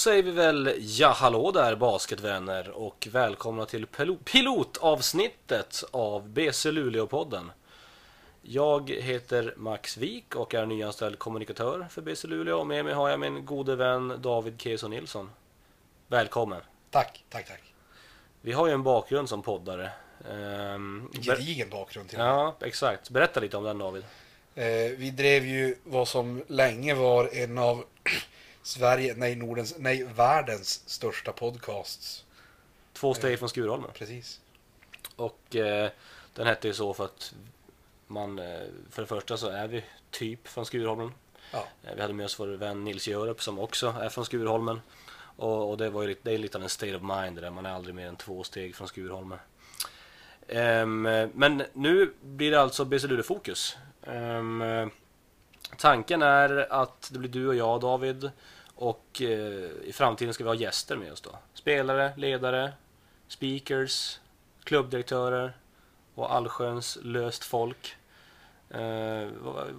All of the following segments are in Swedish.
Säger vi väl ja hallå där basketvänner och välkomna till pilo- pilotavsnittet av BC Luleå-podden. Jag heter Max Wik och är nyanställd kommunikatör för BC Luleå och med mig har jag min gode vän David Keso Nilsson. Välkommen! Tack, tack, tack. Vi har ju en bakgrund som poddare. Ehm, Gedigen bakgrund till ja, exakt. Berätta lite om den David. eh, Vi drev ju vad som länge var en av Sverige, nej Nordens, nej världens största podcasts. Två steg från Skurholmen. Precis. Och eh, den hette ju så för att man, eh, för det första så är vi typ från Skurholmen. Ja, Eh, Vi hade med oss vår vän Nils Jörup som också är från Skurholmen. Och, och det var ju det är lite av en state of mind där, man är aldrig mer än två steg från Skurholmen. Ehm, men nu blir det alltså BC Luleå Fokus. Ehm, eh, tanken är att det blir du och jag David och eh, i framtiden ska vi ha gäster med oss då. Spelare, ledare, speakers, klubbdirektörer och allsköns löst folk. Eh,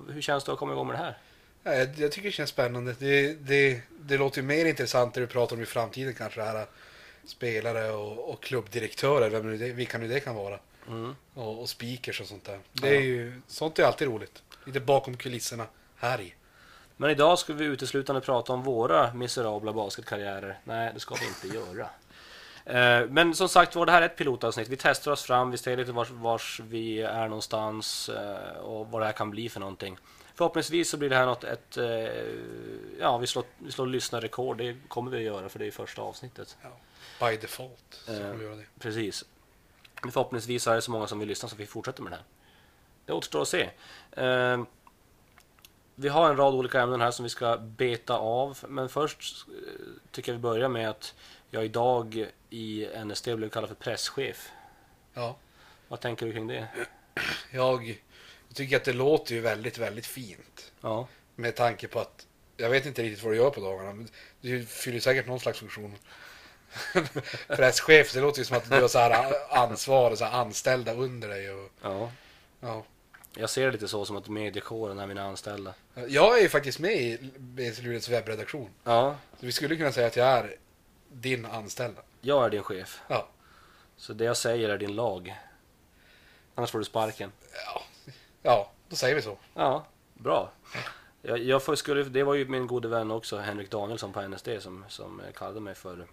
hur känns det att komma igång med det här? Ja, jag, jag tycker det känns spännande. Det, det, det låter ju mer intressant när du pratar om i framtiden kanske det här spelare och, och klubbdirektörer, vem nu det, vilka nu det kan vara. Mm. Och, och speakers och sånt där. Det är ju, sånt är alltid roligt. Lite bakom kulisserna här i. Men idag ska vi uteslutande prata om våra miserabla basketkarriärer. Nej, det ska vi inte göra. Eh, Men som sagt var, det här är ett pilotavsnitt. Vi testar oss fram, vi ser lite vars, vars vi är någonstans eh, och vad det här kan bli för någonting. Förhoppningsvis så blir det här något, ett, eh, ja vi slår, vi slår lyssnarrekord, det kommer vi att göra för det är första avsnittet. Ja, by default. Så kommer vi göra det. Precis. Förhoppningsvis är det så många som vill lyssna så vi fortsätter med det här. Det återstår att se. Vi har en rad olika ämnen här som vi ska beta av. Men först eh, tycker jag vi börjar med att jag idag i NSD blev kallad för presschef. Ja. Vad tänker du kring det? Jag, jag tycker att det låter ju väldigt, väldigt fint. Ja, Med tanke på att jag vet inte riktigt vad du gör på dagarna. Men du fyller säkert någon slags funktion. Presschef, det låter ju som att du har så här ansvar och så här anställda under dig. Och, ja. ja. Jag ser det lite så som att mediekåren är mina anställda. Jag är ju faktiskt med i Luleås webbredaktion. Ja, Så vi skulle kunna säga att jag är din anställda. jag är din chef. Ja. Så det jag säger är din lag. Annars får du sparken. Ja, ja då säger vi så. Ja, bra. Jag, jag får, skulle, det var ju min gode vän också, Henrik Danielsson på NSD, som, som kallade mig för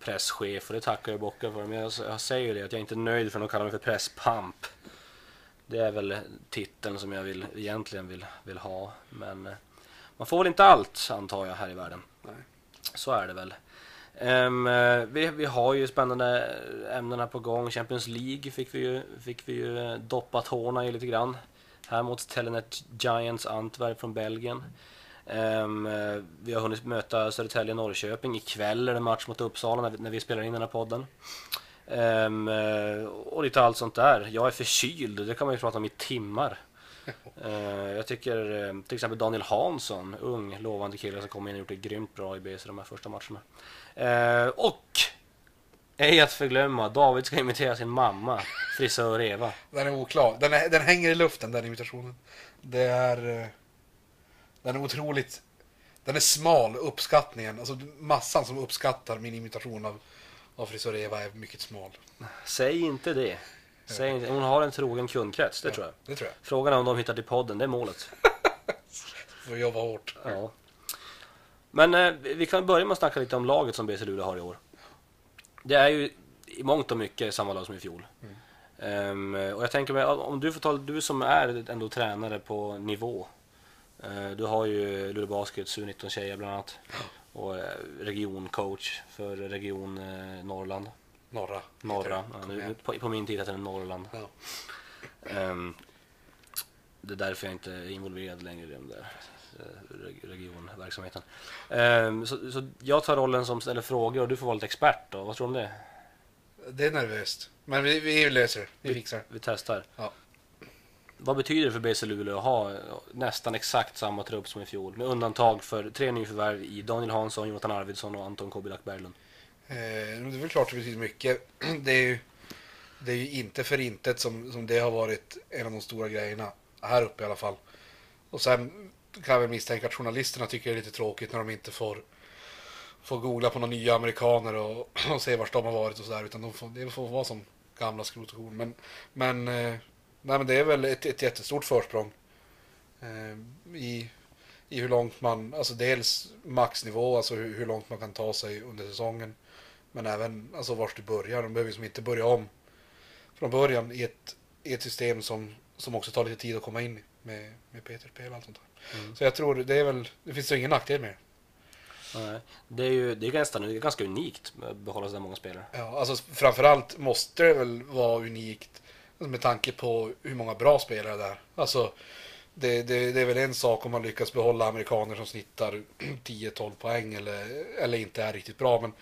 presschef. Och det tackar jag bockar för. Men jag, jag säger ju det att jag är inte nöjd för att de kallar mig för presspamp. Det är väl titeln som jag vill, egentligen vill, vill ha. Men eh, man får väl inte allt, antar jag, här i världen. Nej. Så är det väl. Eh, vi, vi har ju spännande ämnen här på gång. Champions League fick vi ju, fick vi ju eh, doppa tårna i lite grann. Här mot Telenet Giants Antwerp från Belgien. Eh, vi har hunnit möta Södertälje-Norrköping. Ikväll är det match mot Uppsala när vi, när vi spelar in den här podden. Ehm, eh, och lite allt sånt där. Jag är förkyld, det kan man ju prata om i timmar. Eh, jag tycker eh, till exempel Daniel Hansson, ung lovande kille som kom in och gjort det grymt bra i BC de här första matcherna. Eh, och ej att förglömma, David ska imitera sin mamma, frisör Eva. Den är oklar. Den, är, den hänger i luften, den imitationen. Det är... Den är otroligt... Den är smal, uppskattningen. Alltså massan som uppskattar min imitation av, av frisör Eva är mycket smal. Säg inte det. Säg inte. Hon har en trogen kundkrets, det tror jag. Det tror jag. Frågan är om de hittar till podden, det är målet. Får jobba hårt. Ja. Men eh, vi kan börja med att snacka lite om laget som BC Luleå har i år. Det är ju i mångt och mycket samma lag som i fjol. Ehm, och jag tänker mig, om du får ta, du som är ändå tränare på nivå. Eh, du har ju Luleå Baskets U19 tjejer bland annat. Och eh, regioncoach för Region eh, Norrland. Norra. Norra. Ja, nu, på, på min tid hette det Norrland. Ja. Ehm, det är därför jag inte är involverad längre i den där eh, reg- regionverksamheten. Ehm, så, så jag tar rollen som ställer frågor och du får vara lite expert då. Vad tror du om det? Det är nervöst. Men vi, vi löser det. Vi fixar det. Vi testar. Ja. Vad betyder det för BC Luleå att ha eh, nästan exakt samma trupp som i fjol? Med undantag för tre nyförvärv i Daniel Hansson, Jonathan Arvidsson och Anton Kobilak Berglund. Eh, det är väl klart det betyder mycket. Det är ju, det är ju inte för intet som, som det har varit en av de stora grejerna. Här uppe i alla fall. Och sen kan jag väl misstänka att journalisterna tycker det är lite tråkigt när de inte får får googla på några nya amerikaner och, och se vart de har varit och sådär. Utan de får, det får vara som gamla skrot och korn. Men, men, eh, nej, men det är väl ett, ett jättestort försprång. Eh, i, I hur långt man, alltså dels maxnivå, alltså hur, hur långt man kan ta sig under säsongen. Men även alltså vart du börjar. De behöver liksom inte börja om från början i ett, i ett system som, som också tar lite tid att komma in i med, med Peter-spel och allt sånt där. Mm. Så jag tror det är väl, det finns ju ingen nackdel med det. Nej. Det är ju det är ganska, det är ganska unikt att behålla så många spelare. Ja, alltså framförallt måste det väl vara unikt Alltså, med tanke på hur många bra spelare det är. Alltså, det, det, det är väl en sak om man lyckas behålla amerikaner som snittar 10-12 poäng eller, eller inte är riktigt bra. Men,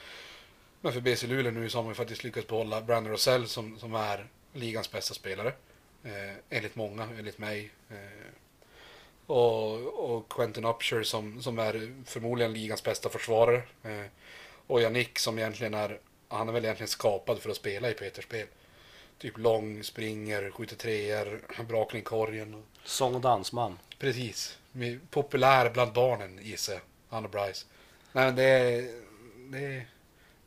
men för BC Luleå nu så har man ju faktiskt lyckats behålla Brandon Rosell som, som är ligans bästa spelare. Eh, enligt många, enligt mig. Eh, och, och Quentin Upshur som, som är förmodligen ligans bästa försvarare. Eh, och Yannick som egentligen är, han är väl egentligen skapad för att spela i Peters spel. Typ lång, springer, skjuter treor, bra kring korgen. Sång och dansman. precis. Populär bland barnen gissar jag, han och Bryce. Nej men det, det,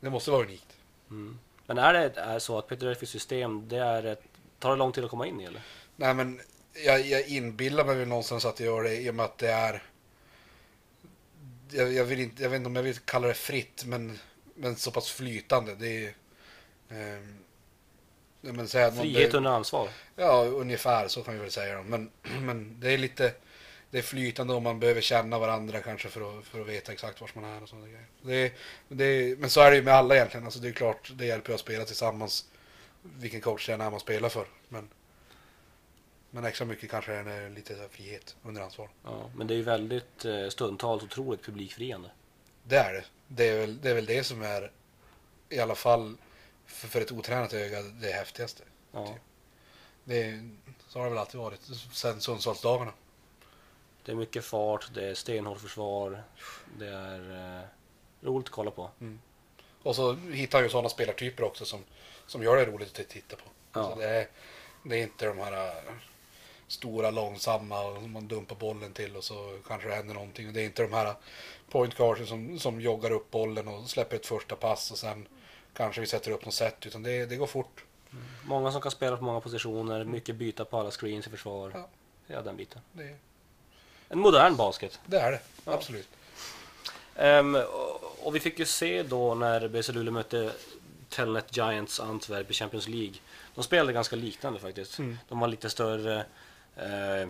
det måste vara unikt. Mm. Men är det är så att Peter Elfis system, det är ett, tar det lång tid att komma in i eller? Nej men jag, jag inbillar mig väl någonstans att jag gör det i och med att det är jag, jag, vill inte, jag vet inte om jag vill kalla det fritt men, men så pass flytande. Det är ja, men säg att man- Frihet det, under ansvar. Ja, ungefär så kan vi väl säga. Men, men det är lite det är flytande om man behöver känna varandra kanske för att, för att veta exakt var man är och sådana grejer. Det det men så är det ju med alla egentligen. Alltså det är klart, det hjälper ju att spela tillsammans. Vilken coach det är man spelar för. Men, men extra mycket kanske är lite frihet under ansvar. Ja, men det är ju väldigt eh, stundtals otroligt publikfriande. Det är det. Det är väl det, är väl det som är i alla fall för, för ett otränat öga det häftigaste. Ja. Det är, så har det väl alltid varit sen Sundsvallsdagarna. Det är mycket fart, det är stenhårt försvar, det är eh, roligt att kolla på. Och så hittar ju sådana spelartyper också som, som gör det roligt att titta på. Ja. Alltså det, är, det är inte de här äh, stora, långsamma och man dumpar bollen till och så kanske det händer någonting. Det är inte de här point som, som joggar upp bollen och släpper ett första pass och sen kanske vi sätter upp något sätt. Utan det, det går fort. Många som kan spela på många positioner, mycket byta på alla screens i försvar. Ja. Ja, den biten. Det, En modern basket. det är det, Ja. absolut. Ehm, och, och vi fick ju se då när BC Luleå mötte Telnet Giants Antwerp i Champions League. De spelade ganska liknande faktiskt. Mm. De var lite större. Eh,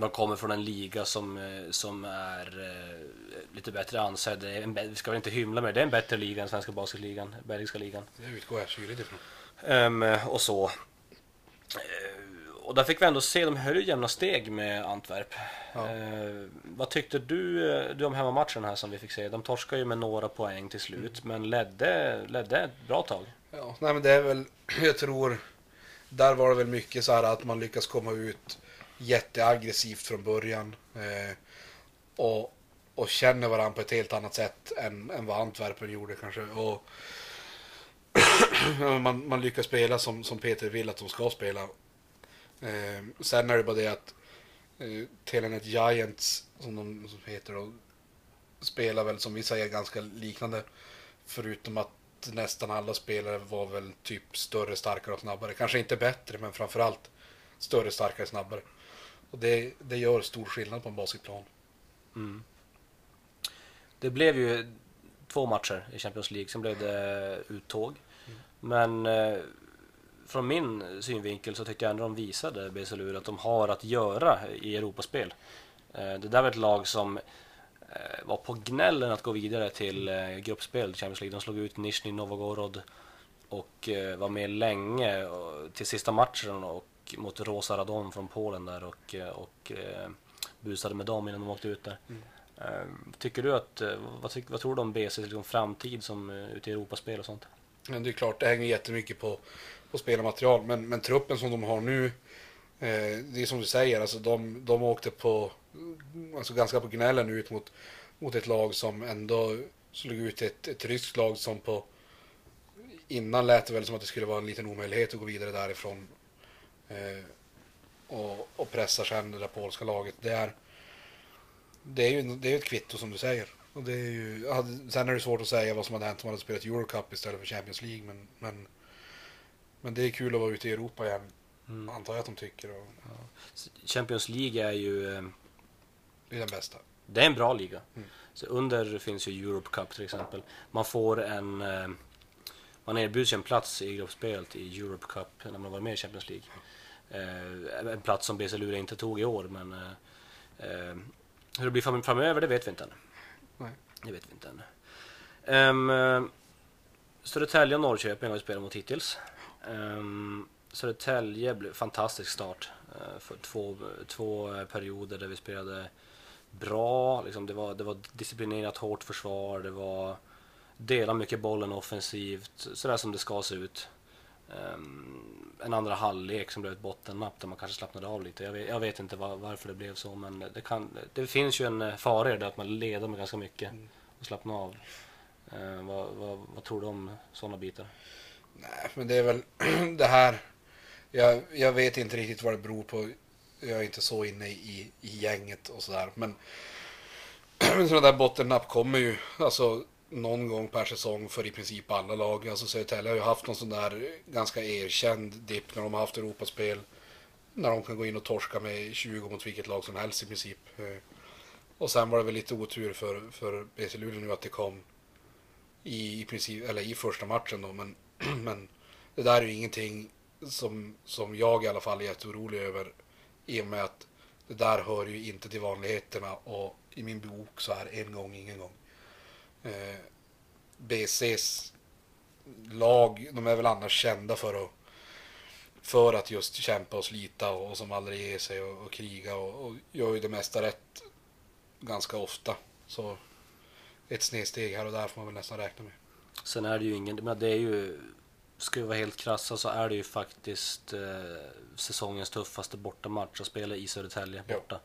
de kommer från en liga som, eh, som är eh, lite bättre ansedd. Vi ska väl inte hymla med det. Det är en bättre liga än svenska basketligan, belgiska ligan. Det utgår jag kyligt ifrån. Ehm, och så. Eh, och där fick vi ändå se, de höll ju jämna steg med Antwerp. Ja. Eh, vad tyckte du, eh, du om hemmamatchen här som vi fick se? De torskade ju med några poäng till slut, men ledde, ledde ett bra tag. Ja, nej men det är väl, jag tror, där var det väl mycket så här att man lyckas komma ut jätteaggressivt från början. Eh, och, och känner varandra på ett helt annat sätt än, än vad Antwerpen gjorde kanske. Och man, man lyckas spela som, som Peter vill att de ska spela. Eh, sen är det bara det att eh, Telenet Giants, som de som heter, då, spelar väl som vi säger ganska liknande. Förutom att nästan alla spelare var väl typ större, starkare och snabbare. Kanske inte bättre, men framförallt större, starkare, snabbare. Och det, det gör stor skillnad på en basketplan. Mm. Det blev ju två matcher i Champions League, sen blev det uttåg. Men eh, från min synvinkel så tyckte jag ändå de visade Luleå att de har att göra i Europaspel. Eh, det där var ett lag som eh, var på gnällen att gå vidare till eh, gruppspel i Champions League. De slog ut Nizjnij Novgorod och eh, var med länge och, till sista matchen och mot Rosa Radom från Polen där och, eh, och eh, busade med dem innan de åkte ut där. Eh, tycker du att, eh, vad, tyck, vad tror du om BCs liksom framtid som ute i Europaspel och sånt? Men det är klart, det hänger jättemycket på, på spelarmaterial. Men, men truppen som de har nu, eh, det är som du säger, alltså de, de åkte på, alltså ganska på gnällen ut mot, mot ett lag som ändå slog ut ett, ett ryskt lag som på, innan lät det väl som att det skulle vara en liten omöjlighet att gå vidare därifrån. Eh, och, och pressa sen det där polska laget. Det är, det är ju det är ett kvitto som du säger. Och det är ju, ja, sen är det svårt att säga vad som hade hänt om man hade spelat Eurocup istället för Champions League. Men, men, men det är kul att vara ute i Europa igen, Mm. antar jag att de tycker. Och Champions League är ju eh, det är den bästa. det är en bra liga. Mm. Så under finns ju Europe Cup till exempel. Man får en eh, man erbjuds ju en plats i gruppspelet i Europe Cup när man var med i Champions League. Eh, en plats som BC Luleå inte tog i år men eh, eh, hur det blir fram- framöver det vet vi inte än. Nej. Det vet vi inte än. Um, uh, Södertälje och Norrköping har vi spelat mot hittills. Um, Södertälje blev fantastisk start. eh, för två, två eh, perioder där vi spelade bra. Liksom det, var, det var disciplinerat hårt försvar. Det var dela mycket bollen offensivt. Sådär som det ska se ut. Ehm, en andra halvlek som blev ett bottennapp där man kanske slappnade av lite. Jag vet, jag vet inte var, varför det blev så men det, kan, det finns ju en eh, fara i det att man leder med ganska mycket Mm. och slappnar av. Eh, vad, vad, vad tror du om sådana bitar? Nej, men det är väl det här. Jag, jag vet inte riktigt vad det beror på. Jag är inte så inne i, i gänget och sådär. Men sådana där bottennapp kommer ju alltså någon gång per säsong för i princip alla lag. Alltså Södertälje har ju haft någon sån där ganska erkänd dipp när de har haft Europaspel. När de kan gå in och torska med 20 mot vilket lag som helst i princip. Eh, och sen var det väl lite otur för, för BC Luleå nu att det kom i, i princip, eller i första matchen då. Men, men det där är ju ingenting som, som jag i alla fall är jätteorolig över. I och med att det där hör ju inte till vanligheterna och i min bok så är en gång ingen gång. Eh, BCs lag, de är väl annars kända för att för att just kämpa och slita och, och som aldrig ger sig och, och kriga och, och gör ju det mesta rätt ganska ofta. Så ett snedsteg här och där får man väl nästan räkna med. Sen är det ju ingen, men det är ju, ska vi vara helt krassa så är det ju faktiskt eh, säsongens tuffaste bortamatch att spela i Södertälje Ja.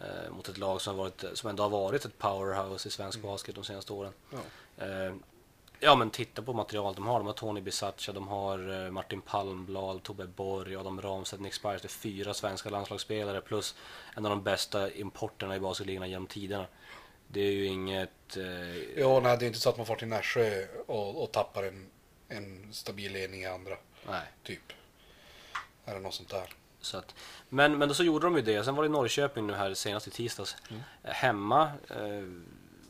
Eh, mot ett lag som, har varit, som ändå har varit ett powerhouse i svensk Mm. basket de senaste åren. Ja. Eh, ja men titta på material de har. De har Tony Bisaccia, de har eh, Martin Palmblad, Tobbe Borg, Adam Ramstedt, Nick Spiers. Det är fyra svenska landslagsspelare plus en av de bästa importerna i basketligan genom tiderna. Det är ju inget... Eh, Ja, nej, det är inte så att man får till Nässjö och, och tappar en, en stabil ledning i andra, nej. typ. Eller något sånt där. Så att, men, men då så gjorde de ju det. Sen var det Norrköping nu här senast i tisdags. Eh, Hemma. Eh,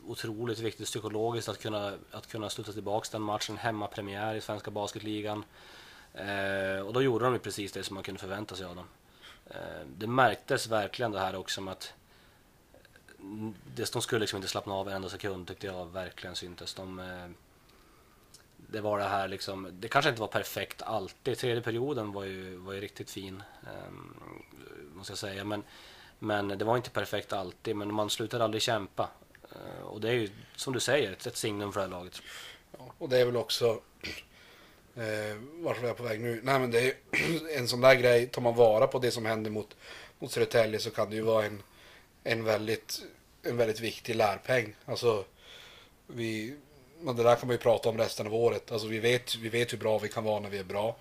otroligt viktigt psykologiskt att kunna, att kunna sluta tillbaka den matchen. Hemmapremiär i svenska basketligan. Eh, och då gjorde de ju precis det som man kunde förvänta sig av dem. Eh, det märktes verkligen det här också med att mm, det, de skulle liksom inte slappna av en enda sekund tyckte jag verkligen syntes. De, eh, det var det här liksom, det kanske inte var perfekt alltid. Tredje perioden var ju, var ju riktigt fin, ehm, måste jag säga. Men, men det var inte perfekt alltid, men man slutade aldrig kämpa. Eh, och det är ju, som du säger, ett, ett signum för det här laget. Ja, och det är väl också... Eh, vart är jag på väg nu? Nej men det är en sån där grej, tar man vara på det som händer mot, mot Södertälje så kan det ju vara en, en, väldigt, en väldigt viktig lärpeng. Alltså, vi, men det där kan man ju prata om resten av året. Alltså vi vet, vi vet hur bra vi kan vara när vi är bra.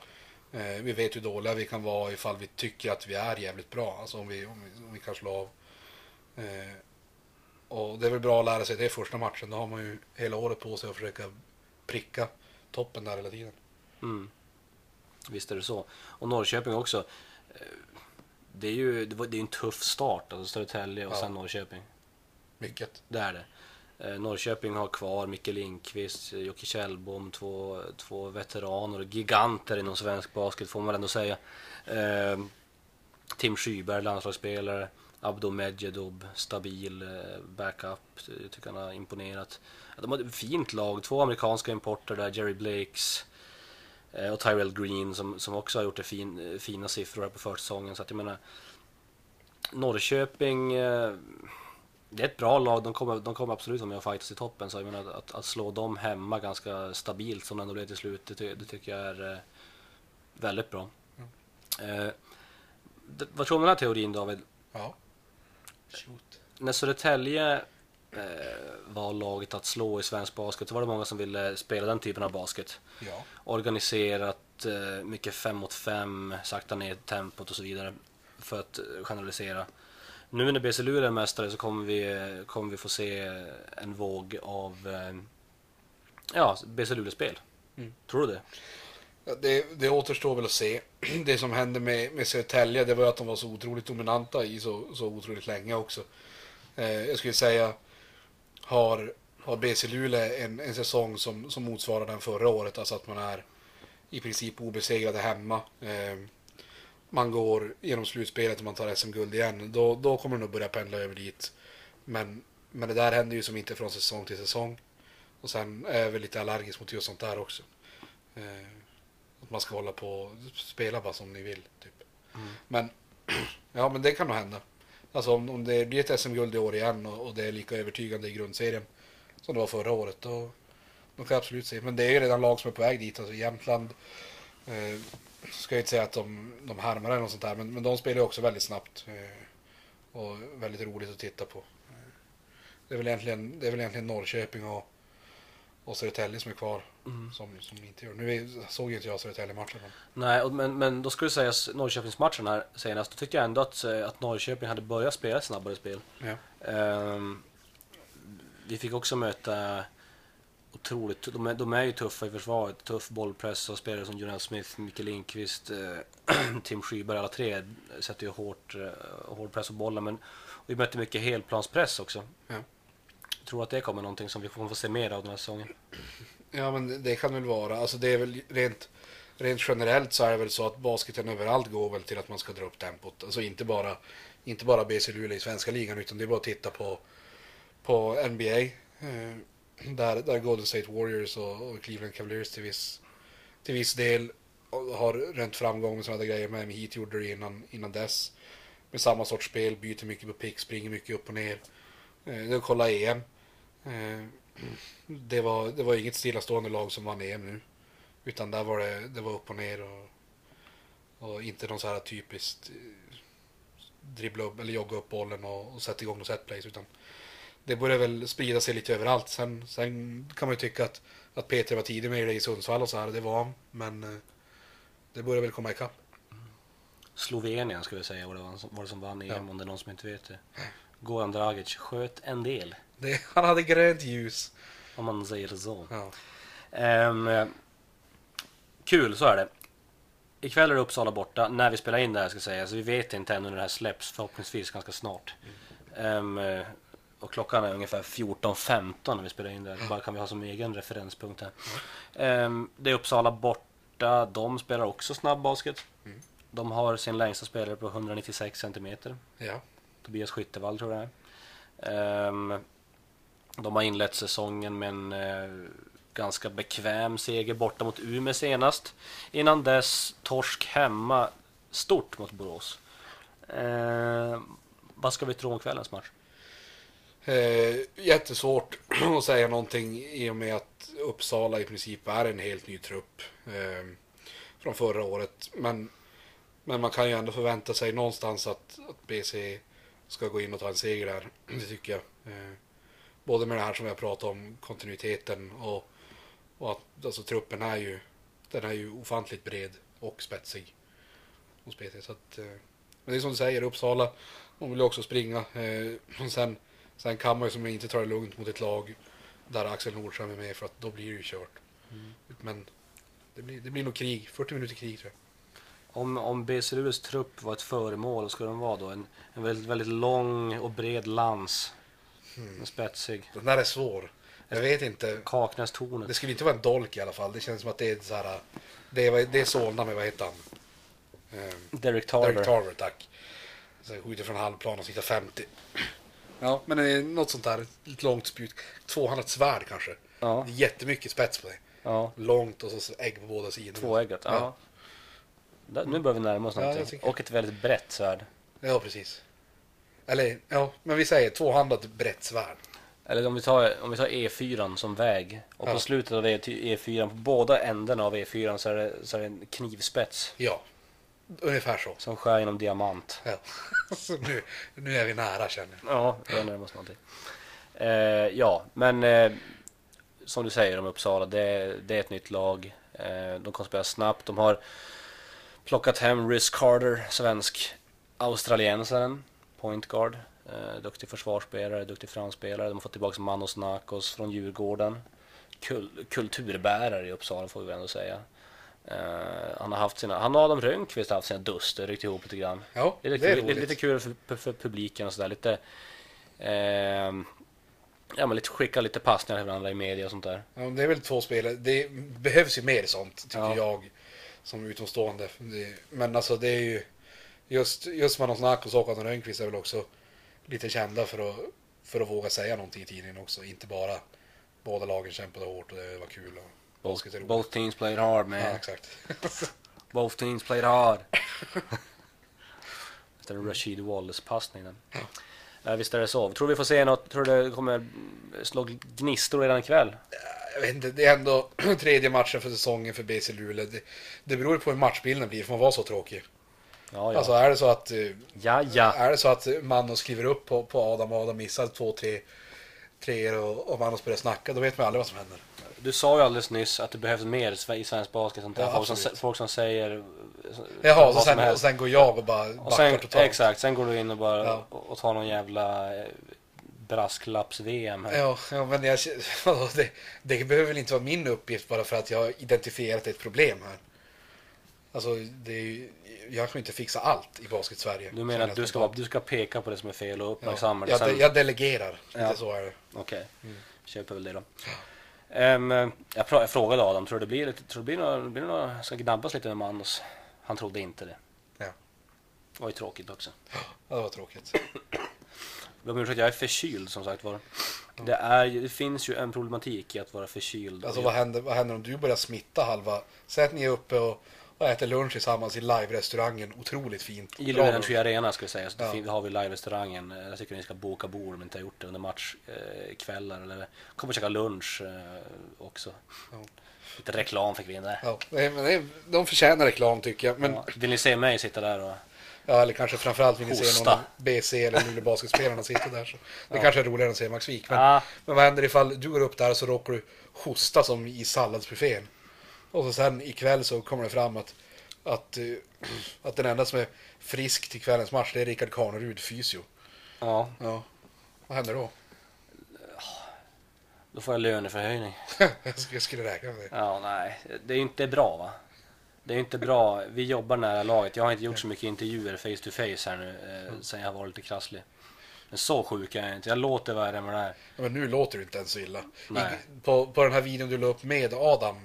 Eh, vi vet hur dåliga vi kan vara ifall vi tycker att vi är jävligt bra. Alltså om vi, om vi, om vi kan slå av. Eh, och det är väl bra att lära sig det i första matchen. Då har man ju hela året på sig att försöka pricka toppen där hela tiden. Mm. Visst är det så. Och Norrköping också. eh, Det är ju det är en tuff start, alltså Södertälje och Ja. sen Norrköping. Mycket. Det är det. Eh, Norrköping har kvar Micke Lindqvist, eh, Jocke Kjellbom, två, två veteraner och giganter inom svensk basket får man väl ändå säga. Eh, Tim Schyberg, landslagsspelare. Abdo Medjedob, stabil eh, backup. Jag tycker han har imponerat. De har ett fint lag, två amerikanska importer där, Jerry Blakes eh, och Tyrell Green som, som också har gjort det fin, fina siffror här på försäsongen. Så att jag menar, Norrköping eh, det är ett bra lag, de kommer, de kommer absolut vara med och fightas i toppen. Så jag menar att, att slå dem hemma ganska stabilt som det ändå blev till slut, det, det tycker jag är eh, väldigt bra. Eh, d- vad tror du om den här teorin David? Ja. Shoot. När Södertälje eh, var laget att slå i svensk basket så var det många som ville spela den typen av basket. Ja. Organiserat, eh, mycket fem mot fem, sakta ner tempot och så vidare. För att eh, generalisera. Nu när BC Luleå är mästare så kommer vi, kommer vi få se en våg av eh, ja, BC Luleå-spel. Mm. Tror du det? Ja, Det, det återstår väl att se. Det som hände med, med Södertälje det var att de var så otroligt dominanta i så, så otroligt länge också. Eh, jag skulle säga har, har BC Luleå en, en säsong som, som motsvarar den förra året. Alltså att man är i princip obesegrade hemma. Eh, man går genom slutspelet och man tar SM-guld igen. Då, då kommer det nog börja pendla över dit. Men, men det där händer ju som inte från säsong till säsong. Och sen är jag väl lite allergisk mot just sånt där också. Eh, att man ska hålla på och spela bara som ni vill. Typ. Men, ja, men det kan nog hända. Alltså om, om det blir ett SM-guld i år igen och, och det är lika övertygande i grundserien som det var förra året. Då, då kan jag absolut se. Men det är ju redan lag som är på väg dit. Alltså Jämtland. Eh, ska jag inte säga att de, de härmar eller något sånt där. Men, men de spelar ju också väldigt snabbt. Eh, och väldigt roligt att titta på. Det är väl egentligen, det är väl egentligen Norrköping och, och Södertälje som är kvar. Som, som inte gör. Nu såg ju inte jag Södertälje-matchen. Nej, och- men, men då skulle sägas Norrköpingsmatchen här senast. Då tyckte jag ändå att, eh, att Norrköping hade börjat spela snabbare spel. Ja. Ehm, vi fick också möta otroligt, de är, de är ju tuffa i försvaret. Tuff bollpress och spelare som Jonel Smith, Micke Lindqvist, eh, Tim Skyberg. Alla tre sätter ju hårt, eh, hård press på bollen. Men vi mötte mycket helplanspress också. Ja. Jag tror att det kommer någonting som vi kommer få se mer av den här säsongen. Ja men det- det kan väl vara. Alltså det är väl rent, rent generellt så är det väl så att basketen överallt går väl till att man ska dra upp tempot. Alltså inte bara, inte bara BC Luleå i svenska ligan utan det är bara att titta på, på NBA. Där, där Golden State Warriors och, och Cleveland Cavaliers till viss, till viss del har rönt framgång med sådana grejer. Miami Heat gjorde det innan, innan dess. Med samma sorts spel, byter mycket på pick, springer mycket upp och ner. Eh, det kolla EM. Eh, det var, det var inget stillastående lag som vann EM nu. Utan där var det, det var upp och ner och, och inte någon så här typiskt eh, dribbla upp eller jogga upp bollen och, och sätta igång något setplays. Utan det börjar väl sprida sig lite överallt. Sen, sen kan man ju tycka att, att Peter var tidig med det i Sundsvall och så här. Det var han. Men eh, det börjar väl komma ikapp. Slovenien skulle jag säga var det, var var det som vann EM Ja. om det är någon som inte vet det. Goran Dragic sköt en del, Det, han hade grönt ljus. om man säger så. Ja. Eh, kul, så är det. Ikväll är det Uppsala borta, när vi spelar in det här ska jag säga. Så vi vet inte ännu när det här släpps, förhoppningsvis ganska snart. Ehm, eh, och klockan är ungefär 14.15 när vi spelar in det. Bara kan vi ha som egen referenspunkt här. Ehm, det är Uppsala borta, de spelar också snabb basket. De har sin längsta spelare på 196 centimeter. ja. Tobias Skyttevall tror jag det är. Ehm, de har inlett säsongen med en eh, ganska bekväm seger borta mot Umeå senast. Innan dess torsk hemma stort mot Borås. Ehm, vad ska vi tro om kvällens match? Eh, jättesvårt att säga någonting i och med att Uppsala i princip är en helt ny trupp eh, från förra året. Men, men man kan ju ändå förvänta sig någonstans att, att BC ska gå in och ta en seger där. Det tycker jag. Eh, både med det här som vi har pratat om, kontinuiteten och, och att alltså, truppen är ju, den är ju ofantligt bred och spetsig hos BC. Så att, eh, men det är som du säger, Uppsala, de vill ju också springa. Eh, och sen, sen kan man ju som inte ta det lugnt mot ett lag där Axel Nordström är med för att då blir det ju kört. Men det blir, det blir nog krig, 40 minuter krig tror jag. Om, om BC Luleås trupp var ett föremål, skulle den vara då en, en väldigt, väldigt lång och bred lans. En spetsig. Den där är svår. Jag vet inte. Kaknästornet. Det skulle inte vara en dolk i alla fall. Det känns som att det är så här. Det är, det är Solna med, vad heter han? Eh, Derek Tarver. Derek Tarver, tack. Så skjuter från halvplan och sitter 50. Ja, men det är något sånt där. Långt spjut. Tvåhandat svärd kanske. Ja. Det är jättemycket spets på det. Ja, Långt och så ägg på båda sidorna. tvåeggat. Ja. Ja. Där, nu börjar vi närma oss någonting. tycker- Och ett väldigt brett svärd. Ja, precis. Eller, ja, men vi säger tvåhandat brett svärd. Eller om vi tar, om vi tar E4 som väg. Och Ja. på slutet av E- E4, på båda ändarna av E4 så är det, så är det en knivspets. Ja, ungefär så. Som skär genom diamant. Ja. så nu, nu är vi nära känner jag. Ja, det är närmast någonting. Eh, ja, men eh, som du säger om Uppsala, det, det är ett nytt lag. Eh, de kommer spela snabbt. De har plockat hem Rhys Carter, svensk australiensaren, point guard. Eh, duktig försvarsspelare, duktig framspelare. De har fått tillbaka Manos Nakos från Djurgården. Kul, kulturbärare i Uppsala får vi väl ändå säga. Eh, han har haft sina, han och Adam Rönnqvist har haft sina duster, ryckt ihop lite grann. Ja, Det är, det är lite, roligt. lite kul för, för publiken och sådär. Lite, ehm, ja, men lite skicka lite passningar till varandra i media och sånt där. Ja, det är väl två spelare. Det behövs ju mer sånt, tycker Ja. jag. Som utomstående. Men alltså det är ju... Just, just Manos Nakos och Adam Rönnqvist är väl också lite kända för att, för att våga säga någonting i tidningen också. Inte bara båda lagen kämpade hårt och det var kul. Och roligt. Both teams played hard man. Ja, exakt. Both teams played hard. Efter Rashid Wallace-passning. den. Ja, visst är det så. Tror vi får se något? Tror du det kommer slå gnistor redan ikväll? Jag vet inte, det är ändå tredje matchen för säsongen för BC Luleå. Det, det beror på hur matchbilden blir, för man var så tråkig. Ja, ja. Alltså är det så att... eh, ja, ja. Är det så att Manos skriver upp på, på Adam och Adam missar två, tre treor och, och Manos börjar snacka, då vet man aldrig vad som händer. Du sa ju alldeles nyss att det behövs mer i sve- i svensk basket. Sånt där. Ja, folk, som, folk som säger Jaha, och sen, och sen går jag och bara Och sen, totalt. exakt, sen går du in och bara Ja. och, och tar någon jävla eh, brasklapps-VM. Ja, ja, men jag, det, det behöver väl inte vara min uppgift bara för att jag har identifierat ett problem här. Alltså, det är, ju- jag kan ju inte fixa allt i basket-Sverige. Du menar att du ska, du ska peka på det som är fel och uppmärksamma ja, det? jag, de, jag delegerar, Ja. lite så är det. Okej, köper väl det då. Ehm, jag, jag frågade Adam, tror du det blir, lite, tror det blir några, blir några, ska gnabbas lite med Manos? Han trodde inte det. Ja. Det var ju tråkigt också. Ja, det var tråkigt. Jag ber om ursäkt, jag är förkyld som sagt var. Det, är, det finns ju en problematik i att vara förkyld. Alltså vad händer, vad händer om du börjar smitta halva? Säg att ni är uppe och, och äter lunch tillsammans i live-restaurangen. Otroligt fint. I Bra lunch. Arena ska jag säga, så Ja. ja. har vi live-restaurangen. Eh, Jag tycker ni ska boka bord om ni inte har gjort det under matchkvällar. eller kommer käka lunch eh, också. Ja. Lite reklam fick vi in där. Ja, men de förtjänar reklam tycker jag. Men, Ja. Vill ni se mig sitta där och... ja, eller kanske framförallt vill ni se någon BC eller Luleå Basketspelarna sitta där. Så. Det Ja. kanske är roligare än att se Max Wik. Men, Ah, men vad händer ifall du går upp där och så råkar du hosta som i salladsbuffén? Och så sen ikväll så kommer det fram att, att, eh, att den enda som är frisk till kvällens match det är Rickard Karnerud, fysio. ja, Ja. Vad händer då? då får jag löneförhöjning. jag skulle- räkna med det. Ja, nej. Det är ju inte bra va? Det är inte bra. Vi jobbar nära laget. Jag har inte gjort så mycket intervjuer face to face här nu eh, sen jag var lite krasslig. Men så sjuk är jag inte. Jag låter värre än vad det är. Men nu låter det inte ens så illa. Nej. I, på, på den här videon du la upp med Adam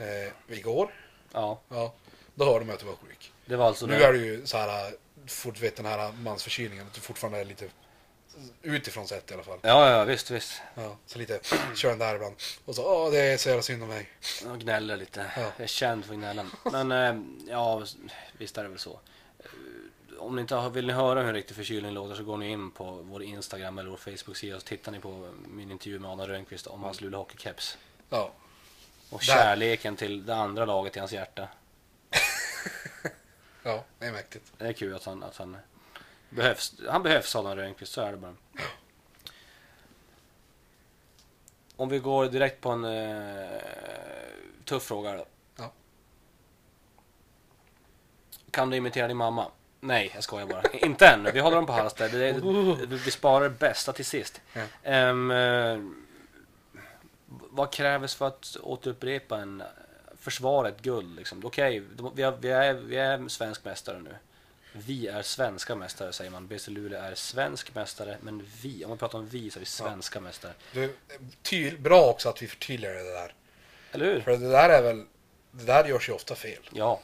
eh, igår, Ja, ja, då hörde man att du var sjuk. det var alltså nu det. är du ju så här, fort vet den här mansförkylningen, att du fortfarande är lite utifrån sett i alla fall. Ja, ja, visst, visst. Ja, så lite, kör den där ibland. Och så, åh det är så jävla synd om mig. Jag gnäller lite. Ja. Jag är känd för gnälla. Men eh, ja, visst är det väl så. Eh, Om ni inte har, vill ni höra hur en riktig förkylning låter så går ni in på vår Instagram eller vår Facebook-sida och så tittar ni på min intervju med Anna Rönnqvist om hans Luleå Hockey-keps. Ja, Och kärleken till det andra laget i hans hjärta. ja, det är mäktigt. Det är kul att han, att han behövs. Han behövs Adam Rönnqvist, så är det bara. Om vi går direkt på en eh, tuff fråga då. Ja. Kan du imitera din mamma? Nej, jag skojar bara. Inte än. Vi håller dem på halster. Vi sparar det bästa till sist. Ja. Eh, vad krävs för att återupprepa en försvara ett guld? Liksom? Okej, de- vi, vi, är, vi är svensk mästare nu. Vi är svenska mästare säger man. BC Luleå är svensk mästare, men vi, om man pratar om vi så är vi svenska mästare. Du, ty, bra också att vi förtydligar det där. Eller hur? För det där är väl, det där görs ju ofta fel. Ja.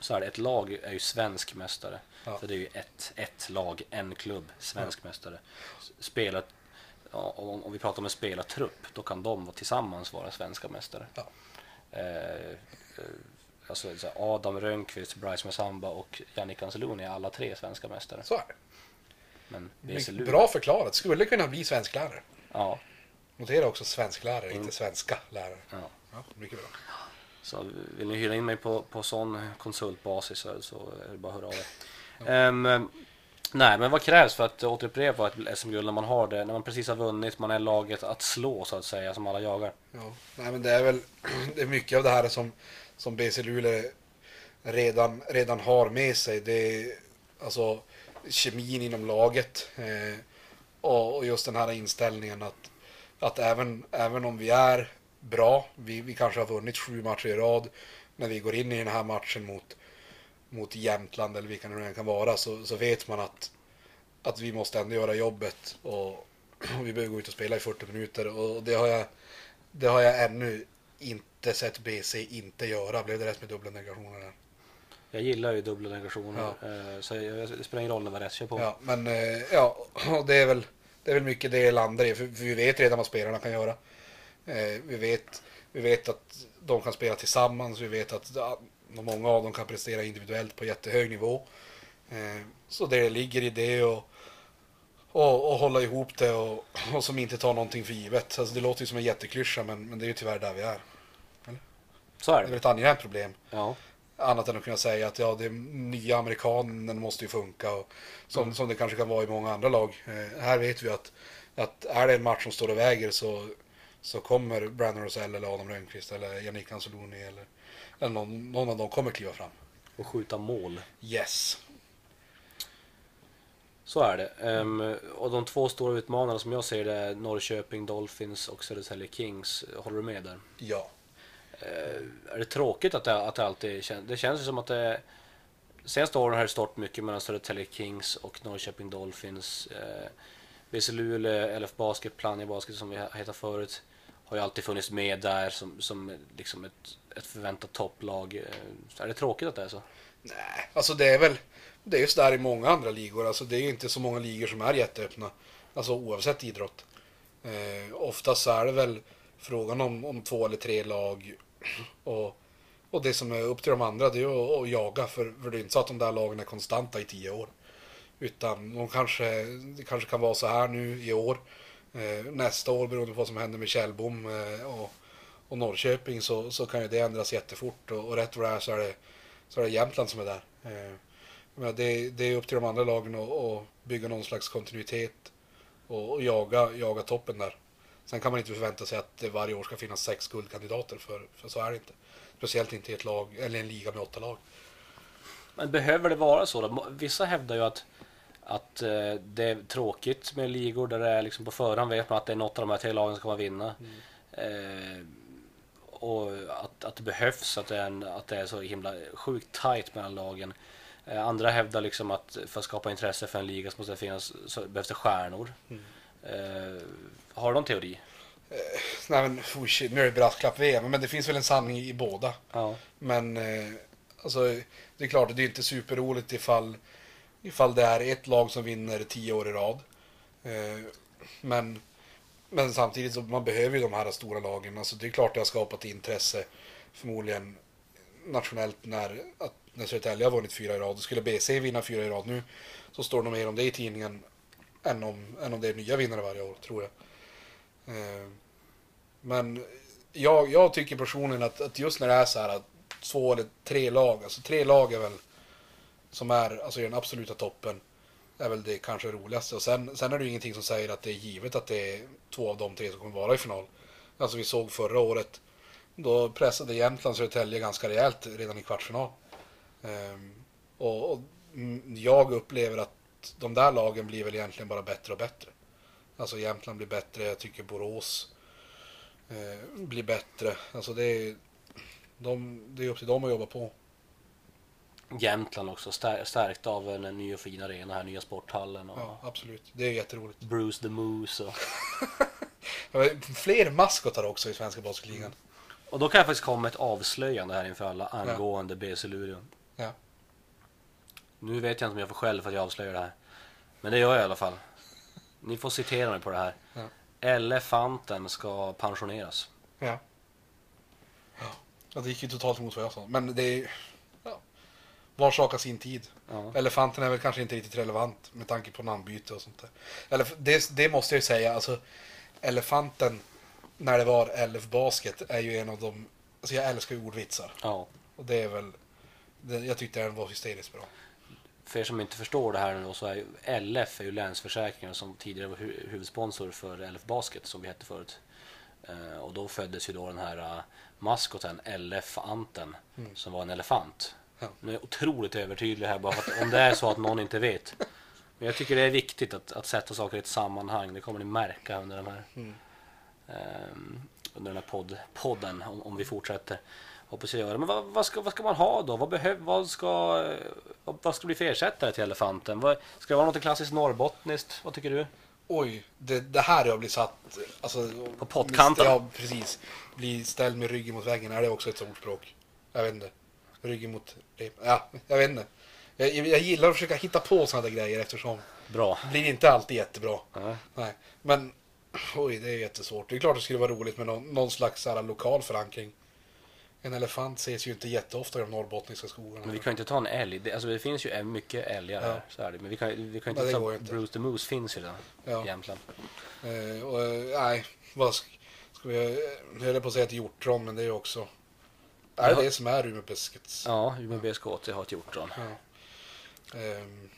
Så är det. Ett lag är ju svensk mästare. Ja. Så det är ju ett, ett lag, en klubb, svensk mästare. Spelat, ja, om, om vi pratar om en spelartrupp, då kan de tillsammans vara svenska mästare. Ja. Eh, eh, alltså Adam Rönnqvist, Bryce Messamba och Jannik Anseloni är alla tre svenska mästare. Så är det. Men Luleå, Bra förklarat. Skulle kunna bli svensklärare. Ja, Notera också svensklärare, Mm. inte svenska lärare. ja. Ja, mycket bra. Så vill ni hyra in mig på, på sån konsultbasis så, så är det bara att höra av er. Ehm, nej, men vad krävs för att återupprepa ett SM-guld när man har det, när man precis har vunnit, man är laget att slå så att säga, som alla jagar? Ja. Nej, men det är väl det är mycket av det här som, som BC Luleå redan, redan har med sig. Det är, alltså, kemin inom laget. Eh, och, och just den här inställningen att, att även, även om vi är bra, vi, vi kanske har vunnit sju matcher i rad, när vi går in i den här matchen mot, mot Jämtland eller vilka det nu än kan vara, så, så vet man att, att vi måste ändå göra jobbet och, och vi behöver gå ut och spela i 40 minuter och det har jag, det har jag ännu inte sett BC inte göra. Blev det rätt med dubbla negationer där? Jag gillar ju dubbla negationer. eh, Så jag, det spelar ingen roll vad rätt kör på. Ja, men eh, ja, och det är väl, det är väl mycket det landar i. För, för vi vet redan vad spelarna kan göra. Eh, vi, vet, vi vet att de kan spela tillsammans. Vi vet att ja, många av dem kan prestera individuellt på jättehög nivå. Eh, så det ligger i det och, och, och hålla ihop det och, och som inte tar någonting för givet. Alltså det låter ju som en jätteklyscha men, men det är ju tyvärr där vi är. Så är Det är det. väl ett angenämt problem. Ja. Annat än att kunna säga att ja, det nya amerikanen måste ju funka. Och, som, som det kanske kan vara i många andra lag. Eh, här vet vi att, att är det en match som står och väger så, så kommer Brandon Rosell eller Adam Rönnqvist eller Yannick Anzoloni eller, eller någon, någon av dem kommer kliva fram. Och skjuta mål. Yes. Så är det. Ehm, och de två stora utmanarna som jag ser det är Norrköping Dolphins och Södertälje Kings. Håller du med där? Ja. Eh, är det tråkigt att det, att det alltid känns... Det känns ju som att det... Senaste åren har det stått mycket mellan Södertälje Kings och Norrköping Dolphins. Eh, BC Luleå, LF Basket, Plannja Basket som vi heter förut. Har ju alltid funnits med där som, som liksom ett, ett förväntat topplag. Eh, är det tråkigt att det är så? Nej, alltså det är väl det är ju sådär i många andra ligor. Alltså det är ju inte så många ligor som är jätteöppna. Alltså oavsett idrott. Eh, oftast så är det väl frågan om, om två eller tre lag. Och, och det som är upp till de andra det är ju att, att jaga. För, för det är inte så att de där lagen är konstanta i tio år. Utan de kanske, det kanske kan vara så här nu i år. Eh, nästa år beroende på vad som händer med Källbom eh, och, och Norrköping så, så kan ju det ändras jättefort. Och, och rätt vad det är så är det, så är det Jämtland som är där. Eh, det, det är upp till de andra lagen att, att bygga någon slags kontinuitet och, och jaga, jaga toppen där. Sen kan man inte förvänta sig att det varje år ska finnas sex guldkandidater för, för så är det inte. Speciellt inte i ett lag, eller en liga med åtta lag. Men behöver det vara så? Då? Vissa hävdar ju att, att eh, det är tråkigt med ligor där det är liksom på förhand vet man att det är något av de här tre lagen som kommer vinna. Eh, och att, att det behövs, att det, är en, att det är så himla sjukt tight mellan lagen. Eh, andra hävdar liksom att för att skapa intresse för en liga så måste det finnas, så behövs det stjärnor. Eh, har du någon teori? Nej men, oh shit, nu är det brasklapp-VM, men det finns väl en sanning i båda. Ja. Men eh, alltså, det är klart, det är inte superroligt ifall, ifall det är ett lag som vinner tio år i rad. Eh, men, men samtidigt så man behöver ju de här stora lagen. Alltså, det är klart det har skapat intresse förmodligen nationellt när, att, när Södertälje har vunnit fyra i rad. Skulle BC vinna fyra i rad nu så står det nog mer om det i tidningen än om, än om det är nya vinnare varje år, tror jag. Eh, men jag, jag tycker personligen att, att just när det är så här att två eller tre lag, alltså tre lag är väl som är alltså i den absoluta toppen är väl det kanske roligaste. Och sen, sen är det ju ingenting som säger att det är givet att det är två av de tre som kommer vara i final. Alltså vi såg förra året, då pressade Jämtland Södertälje ganska rejält redan i kvartsfinal. Ehm, och, och jag upplever att de där lagen blir väl egentligen bara bättre och bättre. Alltså Jämtland blir bättre, jag tycker Borås eh, blir bättre. Alltså det är, de, det är upp till dem att jobba på. Jämtland också, stär, stärkt av en ny och fin arena här, nya sporthallen och Ja, absolut. Det är jätteroligt. Bruce the Moose. Och, Fler maskotar också i svenska basketligan. och då kan jag faktiskt komma med ett avslöjande här inför alla angående BC Luleå. Ja. Nu vet jag inte om jag får skäll för att jag avslöjar det här. Men det gör jag i alla fall. Ni får citera mig på det här. Ja. Elefanten ska pensioneras. Ja. Ja, det gick ju totalt emot vad jag sa. Men det är... Var sak har sin tid. Ja. Elefanten är väl kanske inte riktigt relevant med tanke på namnbyte och sånt där. Eller, det, det måste jag ju säga, alltså Elefanten när det var LF Basket är ju en av de... Alltså jag älskar ju ordvitsar. ja. Och det är väl... Det, jag tyckte den var hysteriskt bra. För er som inte förstår det här nu så är ju LF är ju Länsförsäkringar som tidigare var hu- huvudsponsor för LF Basket som vi hette förut. Eh, och då föddes ju då den här uh, maskoten LF-anten som var en elefant. Nu är jag otroligt övertydlig här bara att om det är så att någon inte vet Men jag tycker det är viktigt att, att sätta saker i ett sammanhang. Det kommer ni märka under den här, Mm. ehm, under den här podd, podden om, om vi fortsätter. Hoppas jag göra. Men vad, vad, ska, vad ska man ha då? Vad, behöv, vad, ska, vad, vad ska bli för ersättare till elefanten? Vad, ska det vara något klassiskt norrbottniskt? Vad tycker du? Oj, det, det här har blivit satt... Alltså, På pottkanten. Ja, precis. Bli ställd med ryggen mot väggen, är det också ett ordspråk? Jag vet inte. Ryggen mot... Ja, jag vet inte. Jag, jag gillar att försöka hitta på sådana där grejer eftersom Bra. det blir inte alltid jättebra. Ja. Nej, men oj, det är jättesvårt. Det är klart det skulle vara roligt med någon, någon slags så här, lokal förankring. En elefant ses ju inte jätteofta i de norrbottniska skogarna. Men vi kan ju inte ta en älg. Det, alltså det finns ju mycket älgar här. Ja. Så är det. Men vi kan, vi kan Nej, inte det ta inte. Bruce the Moose finns ju där Ja. i Jämtland. Eh, och, eh, nej, vad ska, ska vi... Jag höll på att säga ett hjortron, men det är ju också... Är det det som är Umeåbeskets? Ja, Umeå BSKT har ett hjortron. Ja. Ehm,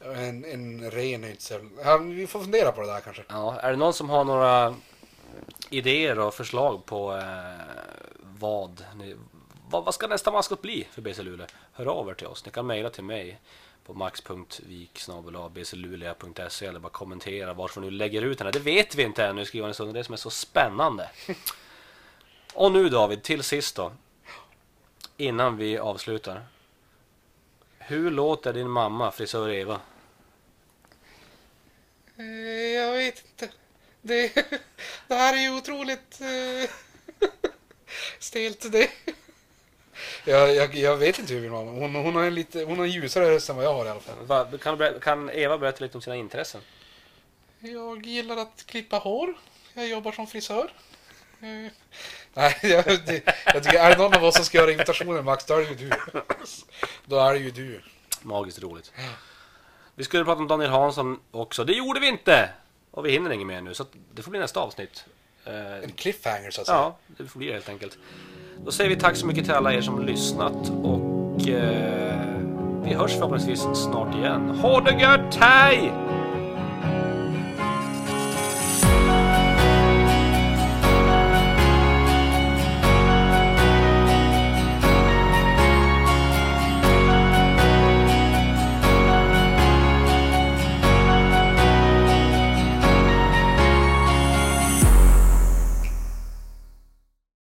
en, en ren är inte så... Vi får fundera på det där kanske. Ja, är det någon som har några idéer och förslag på eh, vad, ni, vad, vad ska nästa maskot bli för BC Luleå? Hör av er till oss. Ni kan mejla till mig på max.vik.bcluleå.se eller bara kommentera varför ni lägger ut den här. Det vet vi inte ännu i skrivande stund. Det är det som är så spännande. Och nu David, till sist då. Innan vi avslutar. Hur låter din mamma, frisör Eva? Eh, jag vet inte. Det, det här är ju otroligt eh, stelt. Det. Jag, jag, jag vet inte hur min mamma... Hon, hon, har en lite, hon har en ljusare röst än vad jag har i alla fall. Va, kan, kan Eva berätta lite om sina intressen? Jag gillar att klippa hår. Jag jobbar som frisör. Nej, jag, jag tycker, är det någon av oss som ska göra imitationen Max, då är det ju du. Då är det ju du. Magiskt roligt. Vi skulle prata om Daniel Hansson också. Det gjorde vi inte! Och vi hinner inget mer nu, så det får bli nästa avsnitt. Eh, En cliffhanger så att säga. ja, det får bli det helt enkelt. Då säger vi tack så mycket till alla er som lyssnat och eh, vi hörs förhoppningsvis snart igen. Ha det gött, hej!